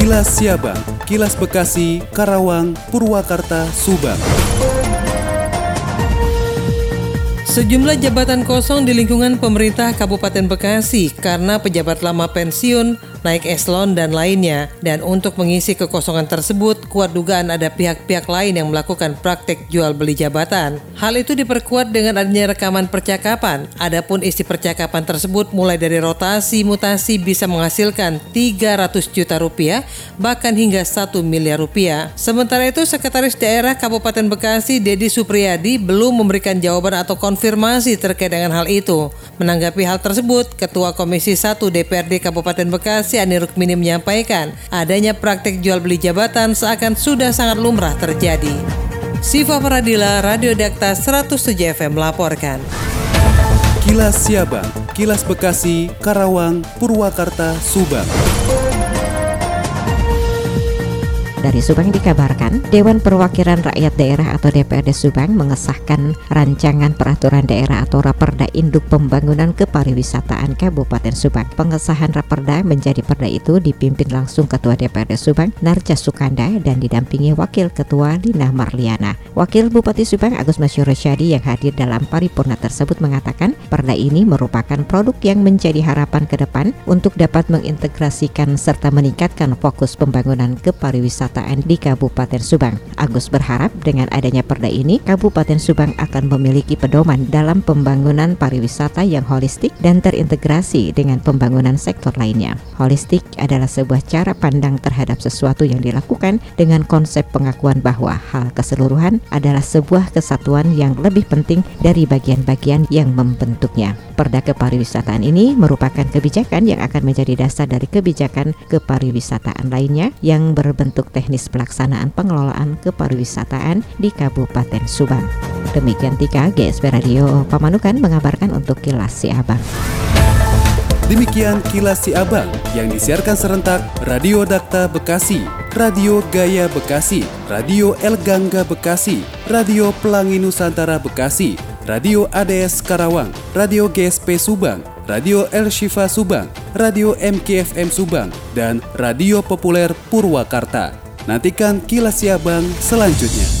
Kilas Siabang, Kilas Bekasi, Karawang, Purwakarta, Subang. Sejumlah jabatan kosong di lingkungan pemerintah Kabupaten Bekasi karena pejabat lama pensiun, naik eselon, dan lainnya. Dan untuk mengisi kekosongan tersebut, kuat dugaan ada pihak-pihak lain yang melakukan praktek jual beli jabatan. Hal itu diperkuat dengan adanya rekaman percakapan. Adapun isi percakapan tersebut mulai dari rotasi mutasi bisa menghasilkan 300 juta rupiah, bahkan hingga 1 miliar rupiah. Sementara itu, Sekretaris Daerah Kabupaten Bekasi, Dedi Supriyadi, belum memberikan jawaban atau konfirmasi terkait dengan hal itu. Menanggapi hal tersebut, Ketua Komisi 1 DPRD Kabupaten Bekasi Ani Rukmini menyampaikan adanya praktek jual beli jabatan seakan sudah sangat lumrah terjadi. Siva Pradila, Radio Dakta 107 FM melaporkan. Kilas Siabang, Kilas Bekasi, Karawang, Purwakarta, Subang. Dari Subang dikabarkan, Dewan Perwakilan Rakyat Daerah atau DPRD Subang mengesahkan rancangan peraturan daerah atau Raperda Induk Pembangunan Kepariwisataan Kabupaten Subang. Pengesahan Raperda menjadi perda itu dipimpin langsung Ketua DPRD Subang, Narja Sukanda, dan didampingi Wakil Ketua Lina Marliana. Wakil Bupati Subang Agus Masyur Syadi yang hadir dalam paripurna tersebut mengatakan perda ini merupakan produk yang menjadi harapan ke depan untuk dapat mengintegrasikan serta meningkatkan fokus pembangunan kepariwisataan pemerataan di Kabupaten Subang. Agus berharap dengan adanya perda ini, Kabupaten Subang akan memiliki pedoman dalam pembangunan pariwisata yang holistik dan terintegrasi dengan pembangunan sektor lainnya. Holistik adalah sebuah cara pandang terhadap sesuatu yang dilakukan dengan konsep pengakuan bahwa hal keseluruhan adalah sebuah kesatuan yang lebih penting dari bagian-bagian yang membentuknya. Perda kepariwisataan ini merupakan kebijakan yang akan menjadi dasar dari kebijakan kepariwisataan lainnya yang berbentuk teknis pelaksanaan pengelolaan kepariwisataan di Kabupaten Subang. Demikian Tika GSP Radio Pamanukan mengabarkan untuk Kilas Si Abang. Demikian Kilas Si Abang yang disiarkan serentak Radio Dakta Bekasi, Radio Gaya Bekasi, Radio El Gangga Bekasi, Radio Pelangi Nusantara Bekasi, Radio ADS Karawang, Radio GSP Subang, Radio El Shifa Subang, Radio MKFM Subang, dan Radio Populer Purwakarta. Nantikan kilas Siabang selanjutnya.